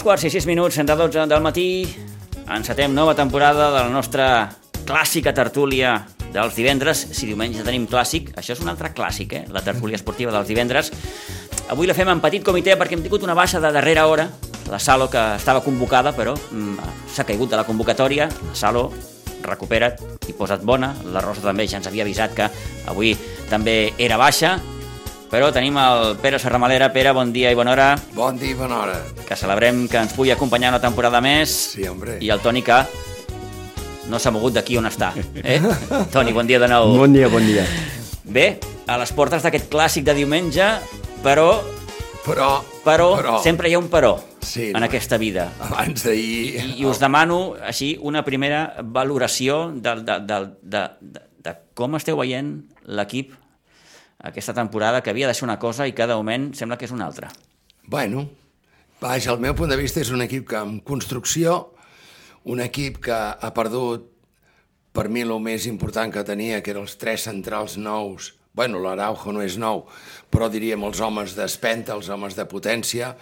Dos quarts i sis minuts, de 12 del matí. Encetem nova temporada de la nostra clàssica tertúlia dels divendres. Si diumenge tenim clàssic, això és un altre clàssic, eh? la tertúlia esportiva dels divendres. Avui la fem en petit comitè perquè hem tingut una baixa de darrera hora. La Salo, que estava convocada, però mm, s'ha caigut de la convocatòria. La Salo, recupera't i posa't bona. La Rosa també ja ens havia avisat que avui també era baixa. Però tenim el Pere Serramalera. Pere, bon dia i bona hora. Bon dia i bona hora. Que celebrem que ens pugui acompanyar una temporada més. Sí, hombre. I el Toni que no s'ha mogut d'aquí on està. Eh? Toni, bon dia de nou. Bon dia, bon dia. Bé, a les portes d'aquest clàssic de diumenge, però, Però, però, però sempre hi ha un però Sí, en no. aquesta vida. abans d'ahir... I, I us demano, així, una primera valoració de, de, de, de, de, de com esteu veient l'equip aquesta temporada, que havia de ser una cosa i cada moment sembla que és una altra. Bueno, vaja, el meu punt de vista és un equip que en construcció, un equip que ha perdut per mi el més important que tenia, que eren els tres centrals nous. Bueno, l'Araujo no és nou, però diríem els homes d'espenta, els homes de potència,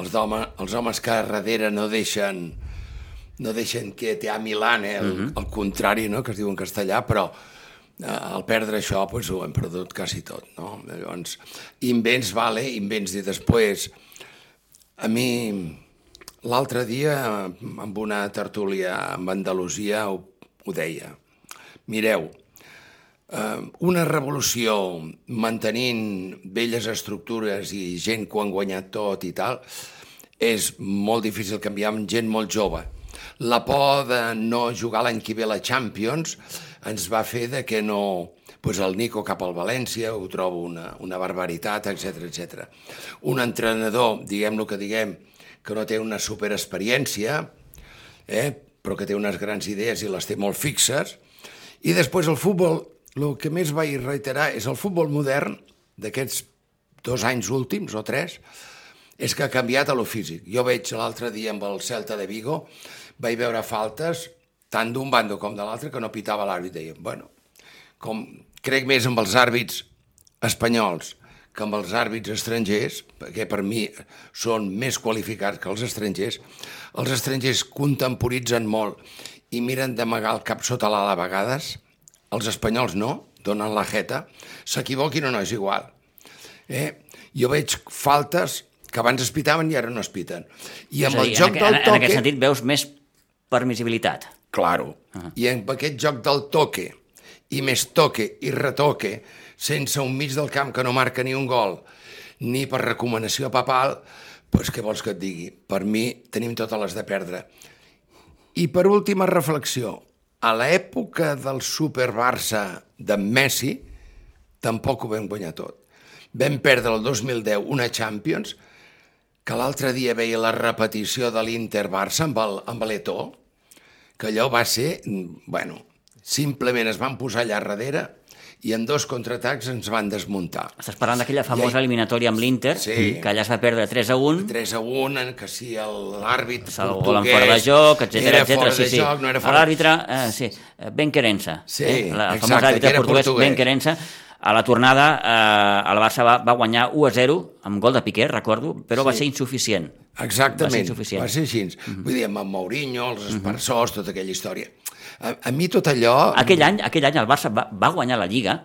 els, home, els homes que a darrere no deixen no deixen que te a Milan, eh? el, el contrari, no? que es diu en castellà, però al perdre això pues, ho hem perdut quasi tot. No? Llavors, invents, vale, invents i després... A mi, l'altre dia, amb una tertúlia amb Andalusia, ho, ho deia. Mireu, eh, una revolució mantenint velles estructures i gent que ho han guanyat tot i tal, és molt difícil canviar amb gent molt jove. La por de no jugar l'any que ve la Champions ens va fer de que no... Pues el Nico cap al València ho trobo una, una barbaritat, etc etc. Un entrenador, diguem lo que diguem, que no té una superexperiència, eh? però que té unes grans idees i les té molt fixes. I després el futbol, el que més vaig reiterar és el futbol modern d'aquests dos anys últims o tres, és que ha canviat a lo físic. Jo veig l'altre dia amb el Celta de Vigo, vaig veure faltes tant d'un bando com de l'altre que no pitava l'àrbit. Deia, bueno, com crec més amb els àrbits espanyols que amb els àrbits estrangers, perquè per mi són més qualificats que els estrangers, els estrangers contemporitzen molt i miren d'amagar el cap sota l'ala a vegades, els espanyols no, donen la jeta, s'equivoquin o no, és igual. Eh? Jo veig faltes que abans es pitaven i ara no es piten. I amb a el dir, joc en, del en, en aquest toque... sentit veus més permissibilitat. Claro. Uh -huh. I amb aquest joc del toque, i més toque i retoque, sense un mig del camp que no marca ni un gol, ni per recomanació papal, doncs què vols que et digui? Per mi tenim totes les de perdre. I per última reflexió, a l'època del Super Barça de Messi, tampoc ho vam guanyar tot. Vam perdre el 2010 una Champions, que l'altre dia veia la repetició de l'Inter-Barça amb el- amb l'Eto, que allò va ser, bueno, simplement es van posar allà darrere i en dos contraatacs ens van desmuntar. Estàs parlant d'aquella famosa I- eliminatòria amb l'Inter, Sí. que allà es va perdre 3 a 1, 3 a 1, en què si el- l'àrbit el gol en fora de joc, etc era etc. fora Sí, de sí. joc, no era fora... L'àrbitre, eh, sí, eh, Ben Querença. Sí, eh? la, exacte, famós àrbitre que era portuguès, portuguès. Ben Querença. A la tornada, eh, el Barça va, va guanyar 1 a 0 amb gol de Piqué, recordo, però va Sí. ser insuficient. Exactament, Va ser insuficient. va ser així. Vull dir, amb en Mourinho, els esparçors, tota aquella història. A, a mi tot allò... Aquell any, aquell any el Barça va, va guanyar la Lliga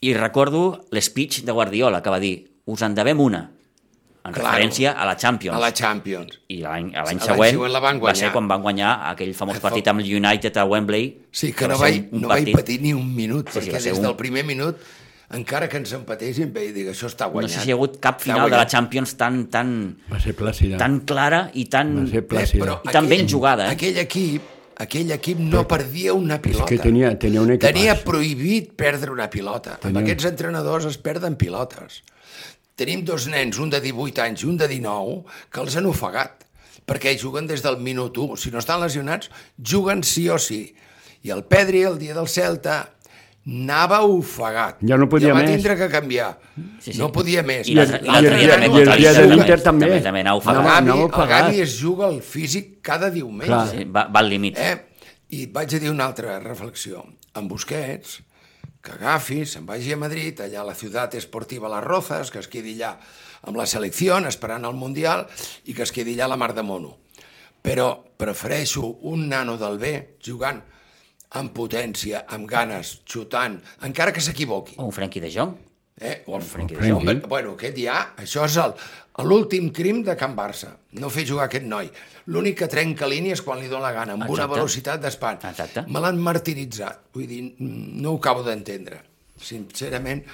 i recordo l'espeech de Guardiola que va dir us en devem una en Claro. referència a la Champions. A la Champions. I l'any següent, següent la van va ser quan van guanyar aquell famós Que partit amb el United a Wembley. Sí, que va no ser vaig, no vaig partit- patir ni un minut, Sí, sí, va perquè ser des un- del primer minut, encara que ens empatessin, vaig dir que això està No guanyat. sé si hi ha hagut cap final de la. Champions tan, tan, Va ser plàcida. tan clara i tan... Va ser Eh, plàcida. I tan ben jugada, eh? Aquell equip, aquell equip no perdia una pilota. que tenia- tenia un equipàs. Tenia prohibit perdre una pilota. Tenia- Amb aquests entrenadors es perden pilotes. Tenim dos nens, un de 18 anys i un de 19, que els han ofegat, perquè juguen des del minut 1. Si no estan lesionats, juguen sí o sí. I el Pedri, el dia del Celta, anava ofegat. Ja no podia I va més. tindre que canviar. Sí, sí. No podia més. I l'altre I el- l'altre i el dia i el dia de l'Inter també. També, també anava El ofegat. Anava- Gavi, anava el. Gavi es juga el físic cada diumenge. Clar. Sí, va, va al límit. Eh? I vaig a dir una altra reflexió. En Busquets, que agafi, se'n vagi a Madrid, allà a la ciutat esportiva Las Rozas, que es quedi allà amb la selecció, esperant el Mundial, i que es quedi allà la mar de mono. Però prefereixo un nano del B jugant amb potència, amb ganes, xutant, encara que s'equivoqui. O un Frenkie de Jong. Eh? O el Frenkie de Jong. Bueno, aquest ja, això és el- l'últim crim de Can Barça, no fer jugar aquest noi. L'únic que trenca línies quan li dona la gana, amb una Exacte. velocitat d'espant. Me l'han martiritzat, vull dir, no ho acabo d'entendre, sincerament.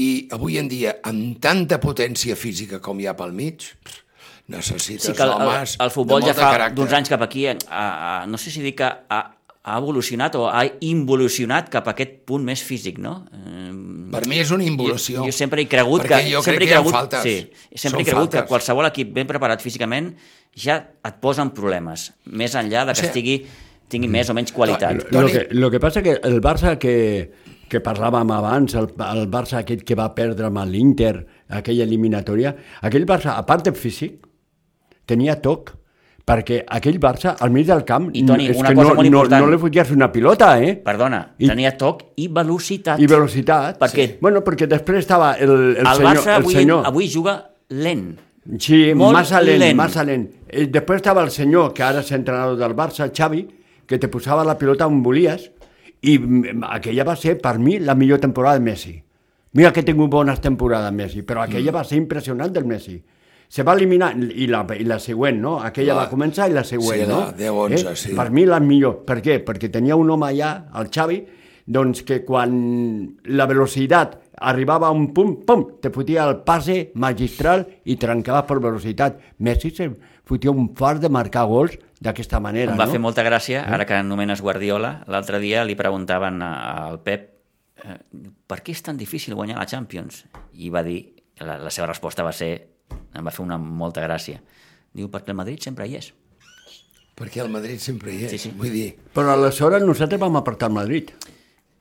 I avui en dia, amb tanta potència física com hi ha pel mig, necessites Sí que el, el, homes el futbol de ja fa d'uns anys cap aquí, eh, a, a, no sé si dir que ha, ha evolucionat o ha involucionat cap a aquest punt més físic, no? Eh, Per mi és una involució. Jo, jo sempre he cregut Perquè que... jo sempre crec he que hi ha cregut, faltes. Sí, sempre Són he cregut que faltes. qualsevol equip ben preparat físicament ja et posa en problemes, més enllà de que Sí. estigui, tingui més o menys qualitat. No, Lo que, lo que passa que el Barça que, que parlàvem abans, el, el Barça aquest que va perdre amb l'Inter, aquella eliminatòria, aquell Barça, a part de físic, tenia toc, perquè aquell Barça, al mig del camp, I, Toni, és una que cosa no, molt no, important. no li foties una pilota, eh? Perdona, I- tenia toc i velocitat. I velocitat. Perquè Bueno, perquè després estava el, el, el senyor... Barça el avui, senyor... avui juga lent. Sí, Molt massa lent, lent. massa lent. Eh, Després estava el senyor, que ara és entrenador del Barça, Xavi, que te posava la pilota on volies, i mm, aquella va ser, per mi, la millor temporada de Messi. Mira que he tingut bones temporades, Messi, però aquella Mm. va ser impressionant del Messi. Se va eliminar, i la, i la següent, no? Aquella La- va començar i la següent, sí, la no? 10-11, sí. Per mi la millor. Per què? Perquè tenia un home allà, el Xavi, doncs que quan la velocitat arribava a un punt, pum, te fotia el passe magistral i trencava per velocitat. Messi se fotia un fart de marcar gols d'aquesta manera, Em va no? fer molta gràcia, ara que anomenes Guardiola, l'altre dia li preguntaven a- al Pep eh, per què és tan difícil guanyar la Champions? I va dir, la, la seva resposta va ser, em va fer una molta gràcia. Diu, perquè el Madrid sempre hi és. Perquè el Madrid sempre hi és, Sí, sí. vull dir... Però aleshores nosaltres vam apartar el Madrid.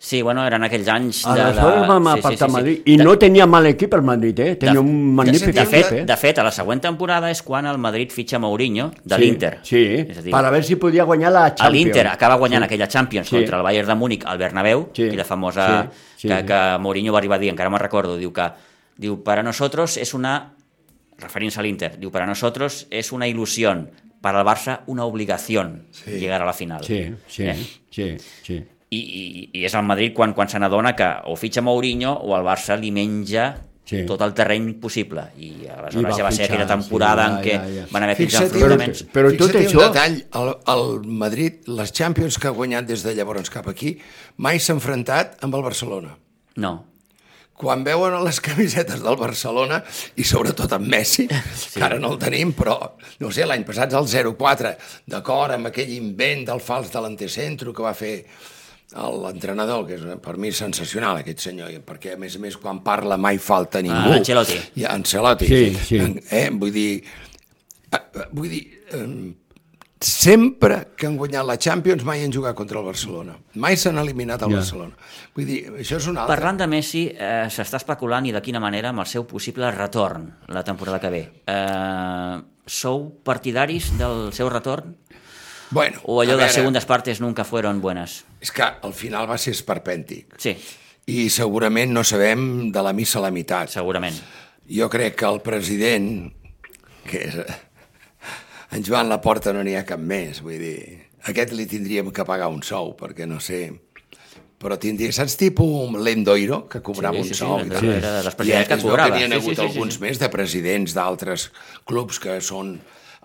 Sí, bueno, eren aquells anys de... Aleshores vam sí, apartar el Madrid. De- I no tenia mal equip el Madrid, eh? Tenia De- un magnífic de fet, equip, eh? de fet, a la següent temporada és quan el Madrid fitxa Mourinho de Sí, l'Inter. Sí, És a dir, per a veure si podia guanyar la a Champions. l'Inter acaba guanyant aquella Champions Sí. contra el Bayern de Múnich al Bernabéu, Sí. aquella famosa Sí, sí, que, sí. que Mourinho va arribar a dir, encara me'n recordo, diu que diu, para nosotros es una, referint-se a l'Inter, diu, para nosotros es una ilusión, para el Barça una obligación Sí. llegar a la final. Sí, sí, Eh? sí, sí. I, i, I és el Madrid quan, quan se n'adona que o fitxa Mourinho o el Barça li menja Sí. tot el terreny possible. I aleshores I va ja va ser aquella temporada sí, en ja, què ja, ja. van haver fins enfrontaments. Però- però tot això- un detall, el, el Madrid, les Champions que ha guanyat des de llavors cap aquí, mai s'ha enfrontat amb el Barcelona. No, Quan veuen les camisetes del Barcelona, i sobretot amb Messi, sí. que ara no el tenim, però, no sé, l'any passat el 0-4, d'acord amb aquell invent del fals de l'antecentro que va fer l'entrenador, que és per mi sensacional aquest senyor, perquè a més a més quan parla mai falta ningú. Ah, Ancelotti. I Ancelotti. Sí, sí. Eh, vull dir, eh, eh, vull dir, sempre que han guanyat la Champions mai han jugat contra el Barcelona. Mai s'han eliminat el Ja. Barcelona. Vull dir, això és una altra. Parlant de Messi, eh, s'està especulant i de quina manera amb el seu possible retorn la temporada que ve. Eh, sou partidaris del seu retorn? Bueno, O allò de veure, segundas partes nunca fueron buenas? És que al final va ser esperpèntic. Sí, I segurament no sabem de la missa a la meitat. segurament. Jo crec que el president, que és en Joan Laporta no n'hi ha cap més, vull dir, aquest li tindríem que pagar un sou, perquè no sé, però tindria, saps, tipus l'Endoiro, que cobrava Sí, un sí, sí, sou? l'Endoiro tal? era de les presidents que cobrava. Que n'hi ha Sí, sí, hagut sí, sí, alguns sí. més de presidents d'altres clubs que són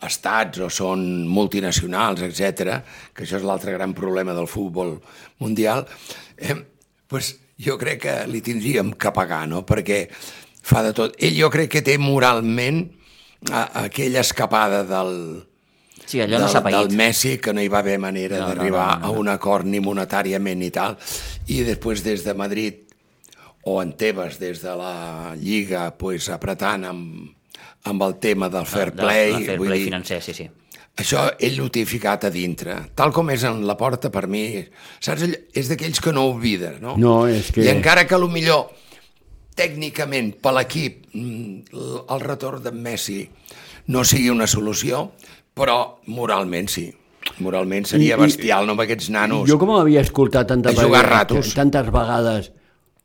estats o són multinacionals, etc, que això és l'altre gran problema del futbol mundial, eh, pues jo crec que li tindríem que pagar, no? perquè fa de tot. Ell jo crec que té moralment a, aquella escapada del, Sí, allò no del, s'ha paït. del Messi, que no hi va haver manera No, no, d'arribar no, no, no. a un acord ni monetàriament ni tal, i després des de Madrid o en Tebas des de la Lliga pues, apretant amb, amb el tema del fair De- play, de fair vull play dir, financer, sí, sí. això ell l'ho té ficat a dintre. Tal com és en la porta, per mi, saps, és d'aquells que no oblida, no? No, és que- I encara que a lo millor tècnicament per l'equip mm, el retorn de Messi no sigui una solució, però moralment sí. Moralment seria I- i- bestial, no amb aquests nanos. Jo com havia escoltat tantes vegades, ratos. tantes vegades,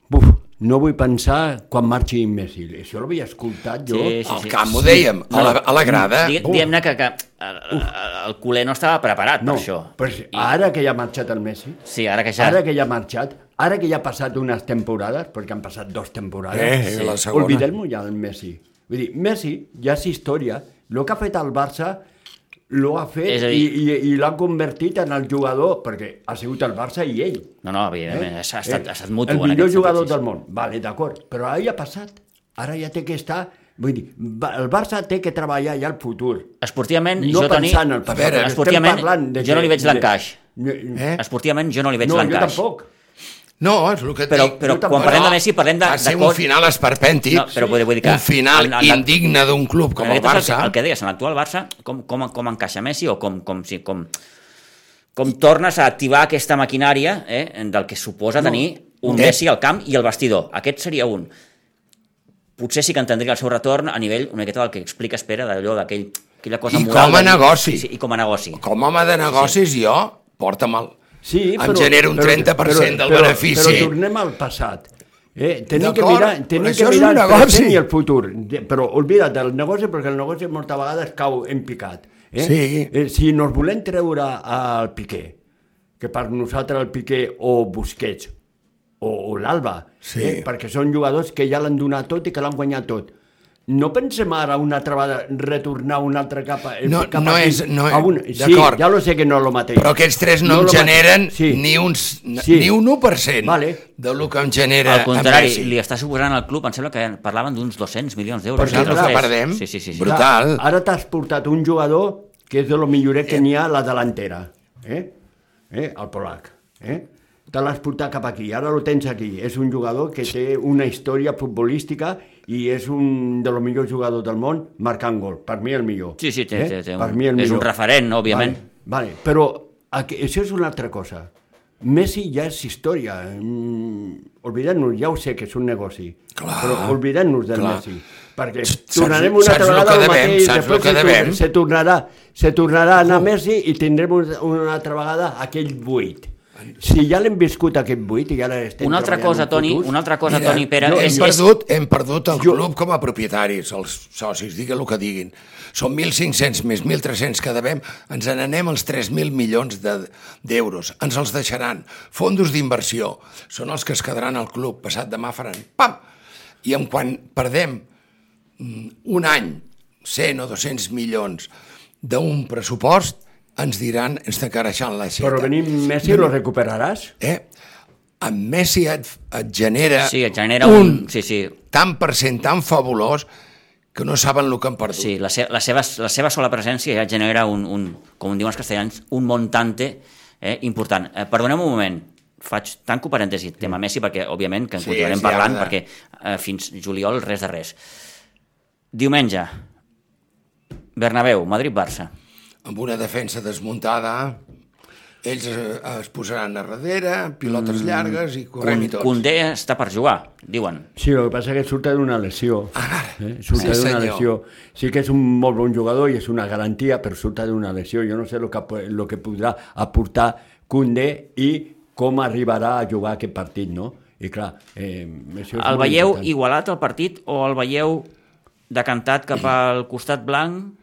buf, no vull pensar quan marxi Messi. Això ho havia escoltat jo. Sí, sí, Al sí. camp ho dèiem, a la, a la grada. Digue- Diguem-ne que, que el, el culer no estava preparat no, per això. però ara que ja ha marxat el Messi, Sí, ara que ja... ara que ja ha marxat, ara que ja ha passat unes temporades, perquè han passat dos temporades, Eh, Sí. la segona. olvidem-ho ja del Messi. Vull dir, Messi ja és història. El que ha fet el Barça lo ha fet És a i, dir- i, i l'ha convertit en el jugador, perquè ha sigut el Barça i ell. No, no, evidentment, ha, estat, ha estat mutu. Eh? el millor jugador sentit, del món. Vale, d'acord, però ara ja ha passat. Ara ja té que estar... Vull dir, el Barça té que treballar ja el futur. Esportivament, No jo, Toni... pensar en el passat. Veure, estem esportivament, parlant de jo no li veig l'encaix. Eh? Esportivament, jo no li veig No, jo l'encaix. tampoc. No, és el que et Però- dic. però quan parlem de Messi, parlem de- Va ser un final esperpèntic, No, però vull dir que- un final en- en indigne d'un club com el Barça. El, el que deies, en l'actual Barça, com, com, com encaixa Messi o com, com, si, com, com tornes a activar aquesta maquinària eh, del que suposa tenir un Eh. Messi al camp i el vestidor. Aquest seria un. Potser sí que entendria el seu retorn a nivell una miqueta del que explica Espera, d'allò d'aquell aquella cosa I moral. com a de negoci. Sí, sí, I com a negoci. Com a home de negocis, jo, porta'm el... Sí, em genera un 30% del benefici. Però, tornem al passat. Eh, tenim que mirar, però tenim que mirar el present i el futur. Però oblida't del negoci, perquè el negoci moltes vegades cau en picat. Eh? Sí. Eh, si nos volem treure al Piqué, que per nosaltres el Piqué o Busquets o, o l'Alba, Sí. eh? perquè són jugadors que ja l'han donat tot i que l'han guanyat tot. No pensem ara una altra vegada retornar una altra capa, eh, No- cap no aquí, és- no és- a una- Sí, d'acord. ja lo sé que no és el mateix. Però aquests tres no, No em generen. Sí. ni, uns, Sí. ni un 1% Vale. de lo que em genera Al contrari, li està suposant al club, em sembla que parlaven d'uns 200 milions d'euros. Perdem. Sí, sí, sí. sí. Brutal. Clar, ara t'has portat un jugador que és de lo milloret que n'hi ha a la delantera. Eh? Eh? El Polac. Eh? Te l'has portat cap aquí, ara lo tens aquí. És un jugador que té una història futbolística i és un de los millors jugadors del món marcant gol. Per mi el millor. Sí, sí, té, té, té Per un, mi el és millor. un referent, òbviament. Vale, vale. però aquí, això és una altra cosa. Messi ja és història. Mm, Oblidem-nos, ja ho sé que és un negoci, Clar, però oblidem-nos del clar. Messi. Perquè Saps- tornarem una altra vegada al mateix, després que se, tor- devem? se tornarà, se tornarà a anar Messi i tindrem un- una altra vegada aquell buit. Si ja l'hem viscut aquest buit i ara estem Una altra cosa, Toni, futurs, una altra cosa, Mira, Toni Pere, és, hem, és, perdut, hem perdut el Jo- club com a propietaris, els socis, diguin el que diguin. Són 1.500 més 1.300 que devem, ens n'anem als 3.000 milions de- d'euros. ens els deixaran. Fondos d'inversió són els que es quedaran al club. Passat demà faran pam! I en quan perdem mm, un any 100 o 200 milions d'un pressupost, ens diran, ens tacareixant la xeta. Però venint Messi lo recuperaràs? Eh? En Messi et, et genera, sí, et genera un... Sí, sí, tant per cent tan fabulós que no saben el que han perdut. sí la, se, la, seva, la seva sola presència ja genera un, un com diuen els castellans, un montante eh, important. Eh, perdoneu un moment, faig tanco parèntesi tema Messi perquè òbviament que en Sí, continuarem sí, parlant ara. perquè eh, fins juliol res de res. Diumenge, Bernabéu, Madrid-Barça. Amb una defensa desmuntada, ells eh, es posaran a darrere, pilotes llargues i correm i tots. Condé està per jugar, diuen. Sí, el que passa és que surta d'una lesió. Eh? Surta Sí, d'una lesió. Sí que és un molt bon jugador i és una garantia, però surta d'una lesió. Jo no sé el que, lo que podrà aportar Koundé i com arribarà a jugar aquest partit, no? I clar, eh, això és El veieu important. igualat al partit o el veieu decantat cap al costat blanc?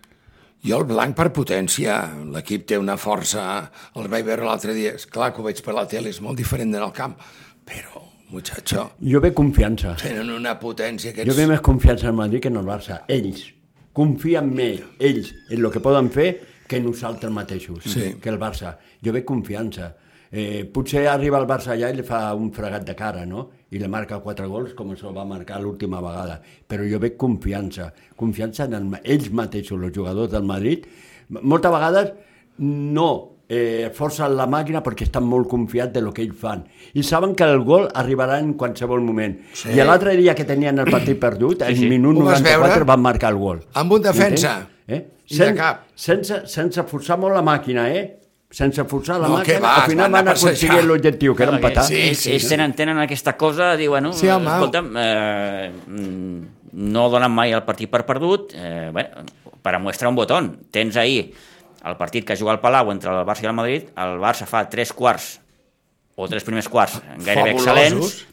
Jo el blanc per potència, l'equip té una força, el vaig veure l'altre dia, és clar que ho veig per la tele, és molt diferent en el camp, però, muchacho, Jo ve confiança. tenen una potència Jo aquests... ve més confiança en Madrid que en el Barça. Ells. Confien més, ells, en el que poden fer que nosaltres mateixos, Sí. que el Barça. Jo ve confiança. Eh, potser arriba el Barça allà i li fa un fregat de cara, no? I li marca quatre gols com se'l va marcar l'última vegada. Però jo veig confiança. Confiança en el, ells mateixos, els jugadors del Madrid. Moltes vegades no eh, forcen la màquina perquè estan molt confiats de lo que ells fan. I saben que el gol arribarà en qualsevol moment. Sí. I l'altre dia que tenien el partit perdut, sí. minut Ho vas 94 veure? van marcar el gol. Amb un defensa. Entens? Eh? I de cap. Sense, sense forçar molt la màquina, eh? Sense forçar la No, màquina, va, al final van a aconseguir l'objectiu, que era empatar. Sí, ells, sí, ells sí. tenen, tenen aquesta cosa, diuen, no, Sí, home. escolta'm, eh, mm, no donen mai el partit per perdut, eh, bé, per mostrar un botó. Tens ahir el partit que juga al Palau entre el Barça i el Madrid, el Barça fa tres quarts, o tres primers quarts, gairebé Fabulosos. excel·lents,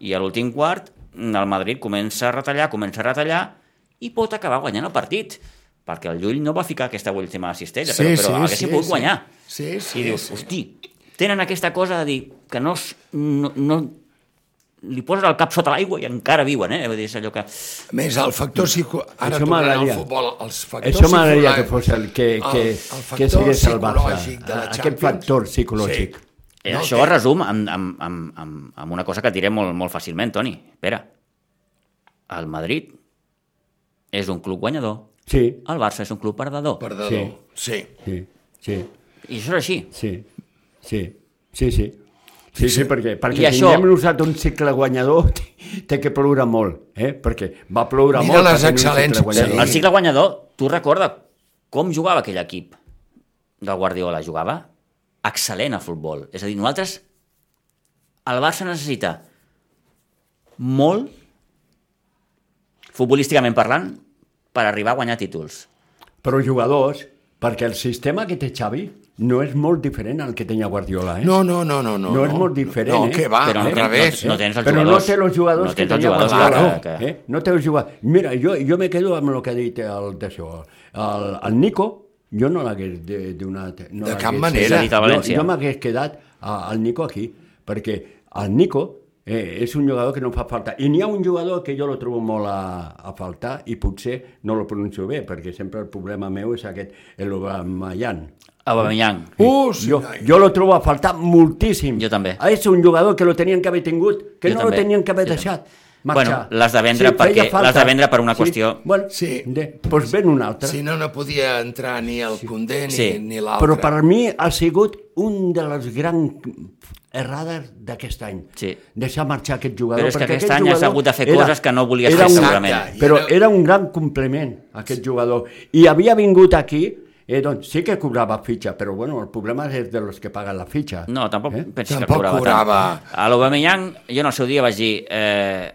I a l'últim quart, el Madrid comença a retallar, comença a retallar, i pot acabar guanyant el partit perquè el Llull no va ficar aquesta última cistella, Sí, però, però sí, haguessin sí, pogut sí. guanyar. Sí, sí, I dius, sí. hosti, tenen aquesta cosa de dir que no, no, no li poses el cap sota l'aigua i encara viuen, eh? Vull dir, és allò que... A més, el factor psico... Ara Això tornant al m'agradaria. futbol, els factors Això m'agradaria que fos el que, que, el, el que seguís el Barça. Aquest factor psicològic. Sí. Eh, No, això es resum amb, amb, amb, amb, amb una cosa que diré molt, molt fàcilment, Toni. Espera, el Madrid és un club guanyador, Sí, el Barça és un club perdedor. Perdedor. Sí. sí, sí, I això és així. sí, sí, sí, sí. Sí, sí, perquè, perquè I això- tinguem nosaltres un cicle guanyador té que ploure molt, eh? perquè va ploure Mira molt. les tenir un cicle excel·lències. guanyador. El cicle guanyador, tu recorda com jugava aquell equip del Guardiola? Jugava excel·lent a futbol. És a dir, nosaltres, el Barça necessita molt, futbolísticament parlant, per arribar a guanyar títols. Però jugadors, perquè el sistema que té Xavi no és molt diferent al que tenia Guardiola, eh? No, no, no, no. No, No és molt diferent, no, eh? que va, Però no al revés. no tens els Però no jugadors. té els jugadors no que tenia jugadors Guardiola. que... Eh? No té els jugadors. Mira, jo, jo me quedo amb el que ha dit el d'això. El, el Nico, jo no l'hagués de- donat... No De cap manera. València. Jo, jo m'hagués quedat al Nico aquí, perquè el Nico eh, és un jugador que no fa falta. I n'hi ha un jugador que jo lo trobo molt a, a faltar i potser no lo pronuncio bé, perquè sempre el problema meu és aquest, el Aubameyang. Aubameyang. Uh, sí, Jo, jo lo trobo a faltar moltíssim. Jo també. És un jugador que lo tenien que haver tingut, que Jo no també. lo tenien que haver Jo deixat. també. Marxar. Bueno, l'has de vendre feia perquè- l'has de vendre per una qüestió- Sí, bueno, Sí. De, doncs ven un altre. Si no, no podia entrar ni el Condé ni, Sí. ni l'altre. Però per mi ha sigut un de les grans errades d'aquest any. Sí. Deixar marxar aquest jugador. Però és que perquè aquest aquest any has jugador hagut de fer era- coses que no volies fer, un- segurament. Exacte. Però era- era un gran complement, aquest jugador. I havia vingut aquí, eh, doncs sí que cobrava fitxa, però bueno, el problema és de los que paguen la fitxa. No, tampoc Eh? eh? pensis Tampoc que cobrava, cobrava. tant. A l'Aubameyang, jo en el seu dia vaig dir eh,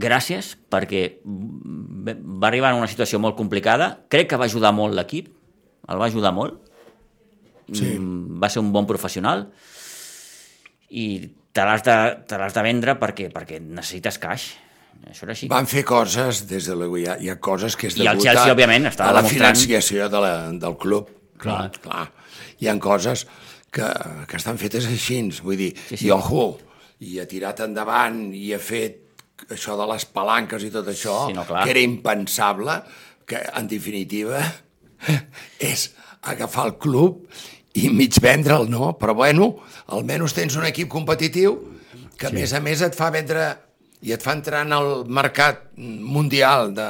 gràcies perquè va arribar en una situació molt complicada. Crec que va ajudar molt l'equip, el va ajudar molt. Sí. Mm, Va ser un bon professional i te l'has de, te de vendre perquè, perquè necessites caix. Això era així. Van fer coses, des de l'ego, hi, ha, hi ha coses que és I el Chelsea, a- òbviament, estava a la demostrant- financiació de la, del club. Clar. Clar. Hi han coses que, que estan fetes així, vull dir, sí. sí. i ojo, i ha tirat endavant i ha fet això de les palanques i tot això, Sí, no, clar. que era impensable, que en definitiva és agafar el club i mig vendre'l, no? Però bueno, almenys tens un equip competitiu que a més a més et fa vendre i et fa entrar en el mercat mundial de,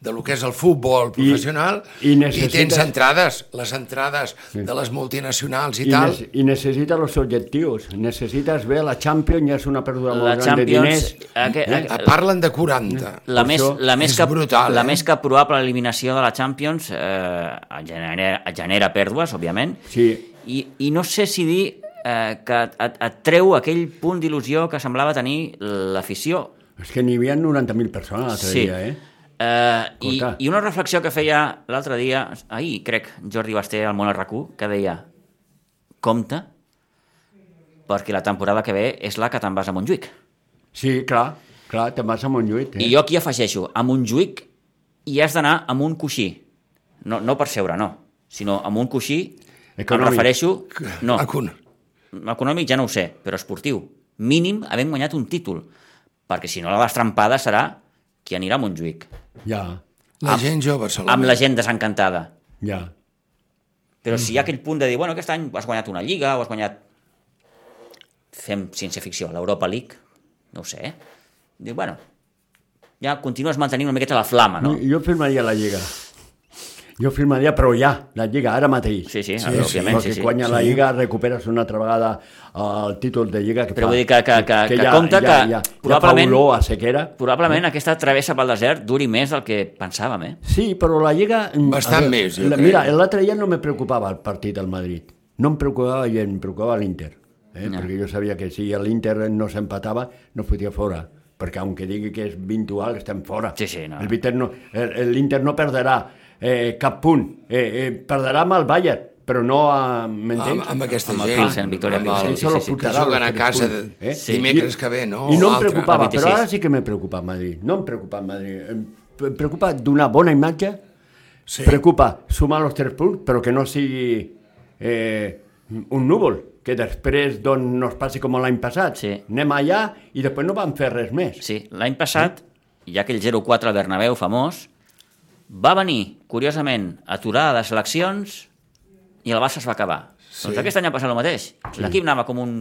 de lo que és el futbol professional i i, necessites- tens entrades, les entrades de les multinacionals i, I, tal. ne I necessita els objectius. Necessites bé la Champions, ja és una pèrdua La molt gran de Champions, diners. aqu- Eh? aqu- Eh, Parlen de 40. la més, la, més és que, brutal, la eh? més que probable eliminació de la Champions eh, genera, genera pèrdues, òbviament, Sí. i, i no sé si dir eh, que et, et, et treu aquell punt d'il·lusió que semblava tenir l'afició. És que n'hi havia 90.000 persones l'altre Sí. dia, eh? Eh, i. I una reflexió que feia l'altre dia, ahir, crec, Jordi Basté al Món RQ, que deia compte, perquè la temporada que ve és la que te'n vas a Montjuïc. Sí, clar, clar, te'n vas a Montjuïc. Eh? I jo aquí afegeixo, a Montjuïc hi has d'anar amb un coixí. No, no per seure, no, sinó amb un coixí, Econòmic. em refereixo... No, Acun- econòmic ja no ho sé, però esportiu. Mínim havent guanyat un títol, perquè si no la destrampada serà qui anirà a Montjuïc. Ja, La gent jove, Salomé. Amb la gent desencantada. ja. Però si hi ha aquell punt de dir, bueno, aquest any has guanyat una lliga o has guanyat... Fem ciència-ficció, l'Europa League, no ho sé, eh? Diu, bueno, ja continues mantenint una miqueta la flama, no? Jo firmaria la Lliga. Jo firmaria, però ja, la Lliga, ara mateix. Sí, sí, Sí, òbviament, Perquè sí, sí. quan la sí. Lliga recuperes una altra vegada el títol de Lliga que Però fa, vull dir que- que- que- que compte ja, que ja, ja, probablement- ja fa olor a sequera. Probablement aquesta travessa pel desert duri més del que pensàvem, eh? Sí, però la Lliga... mm, Bastant veure, més, jo la, crec. Mira, l'altre dia no me preocupava el partit del Madrid. No em preocupava i em preocupava l'Inter. Eh? Ja. Perquè jo sabia que si l'Inter no s'empatava, no fotia fora. Perquè aunque digui que és virtual, estem fora. Sí, sí, no. El Inter no, el- l'Inter no perdrà eh, cap punt. Eh, eh, perdrà amb el Bayern, però no a... amb, M'entens? amb aquesta Amb el gent. Pilsen, Victoria amb Pilsen, sí, sí, sí. que juguen a casa punts, de, eh? dimecres que ve, no? I no em preocupava, però 26. ara sí que me preocupa Madrid. No em preocupa Madrid. Em pre- preocupa donar bona imatge, Sí. preocupa sumar els tres punts, però que no sigui eh, un núvol, que després doncs, no es passi com l'any passat. Sí. Anem allà i després no vam fer res més. Sí, l'any passat, hi ha aquell 0-4 al Bernabéu famós, va venir, curiosament, aturada de seleccions i el Barça es va acabar. Sí. Doncs aquest any ha passat el mateix. L'equip anava com un...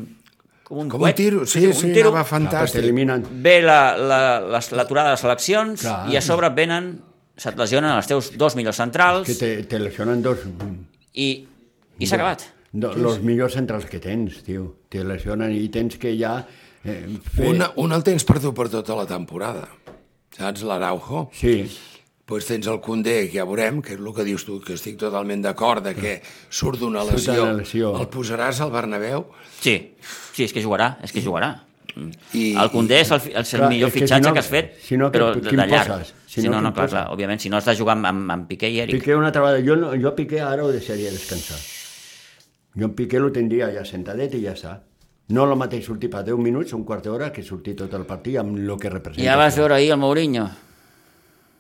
Com un, Com un tiro, sí, com sí, un tiro. anava fantàstic. T'eliminen. Ve la- la- les- l'aturada de les seleccions Clar. i a sobre venen, se't lesionen els teus dos millors centrals Que te, te lesionen dos... i, i s'ha acabat. Do, los millors centrals que tens, tio. Te lesionen i tens que ja... Eh, fer... Un, un el tens perdut per tota la temporada. Saps, l'Araujo? Sí, Pues tens el Condé, que ja veurem, que és el que dius tu, que estic totalment d'acord, de que surt d'una lesió. lesió. El posaràs al Bernabéu Sí, sí, és que jugarà, és que jugarà. I- el Condé és el, és el Clar, millor és que fitxatge si no- que has fet, si no, que- però de, llarg. poses? Si Si no, no, clar, clar, òbviament, si no has de jugar amb, amb, amb Piqué i Eric. Piqué una altra vegada. Jo, no, jo Piqué ara ho deixaria descansar. Jo en Piqué lo tindria ja sentadet i ja està. No el mateix sortir per 10 minuts, un quart d'hora, que sortir tot el partit amb el que representa. Ja vas veure ahir el Mourinho.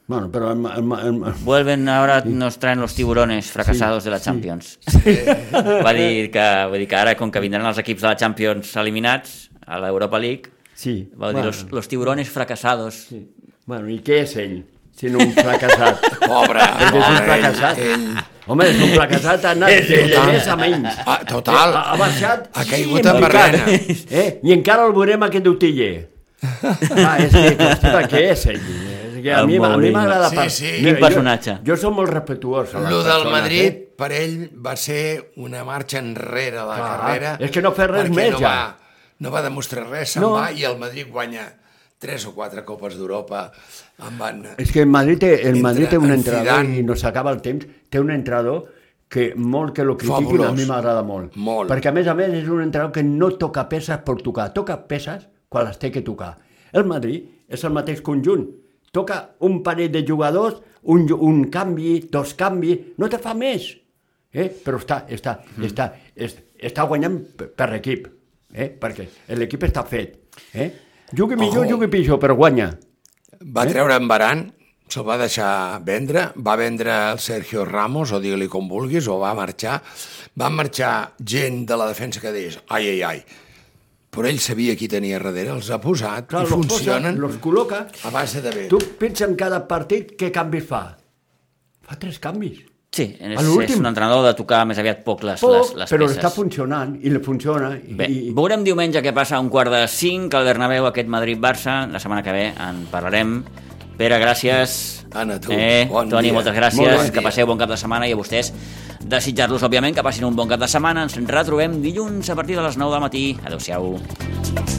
Bueno, però... El, el, el, el, Vuelven ahora, nos traen los tiburones fracasados de la Champions. Va dir que, vull dir que ara, com que vindran els equips de la Champions eliminats a l'Europa League, sí. va dir los, los tiburones fracasados. sí. Bueno, i què és ell? Si no un fracassat. Pobre, Perquè és un fracassat. ell, Home, és un fracassat, ha anat de, més a menys. Ah, total. Ha, ha baixat... Ha caigut en barrena. Eh? I encara el veurem aquest utiller. Ah, és que, hòstia, què és ell? Que a mi, a mi Mourinho. m'agrada... Sí, par- sí. Mira, personatge. Jo, jo som molt respetuós. les Lo del persones, Madrid, Eh? per ell, va ser una marxa enrere la Clar, carrera. és que no fa res més, no ja. Va, no va demostrar res, se'n No. va i el Madrid guanya tres o quatre copes d'Europa. En van... És que el Madrid té, el Madrid té un en entrenador, Zidane. i no s'acaba el temps, té un entrenador que molt que lo critiquin Fabulós. a mi m'agrada molt. Molt. Perquè a més a més és un entrenador que no toca peces per tocar, toca peces quan les té que tocar. El Madrid és el mateix conjunt. Toca un parell de jugadors, un, un canvi, dos canvis, no te fa més. Eh? Però està, està, mm. està, est, està guanyant per, per equip, eh? perquè l'equip està fet. Eh? Jugui millor, jugui pitjor, però guanya. Va treure en Baran, se'l va deixar vendre, va vendre el Sergio Ramos, o digue-li com vulguis, o va marxar. Van marxar gent de la defensa que deies, ai, ai, ai. Però ell sabia qui tenia darrere, els ha posat Clar, i los funcionen posa, los col·loca. a base de bé. Tu pensa en cada partit què canvis fa. Fa tres canvis. Sí, és, és un entrenador de tocar més aviat poc les, Poc, les, les però peces. està funcionant i li funciona. I, Bé, i, veurem diumenge què passa a un quart de cinc al Bernabéu, aquest Madrid-Barça. La setmana que ve en parlarem. Pere, gràcies. Anna, tu, Eh, bon Toni, dia. moltes Molt gràcies. bon que passeu bon cap de setmana i a vostès desitjar-los, òbviament, que passin un bon cap de setmana. Ens retrobem dilluns a partir de les 9 del matí. Adéu-siau.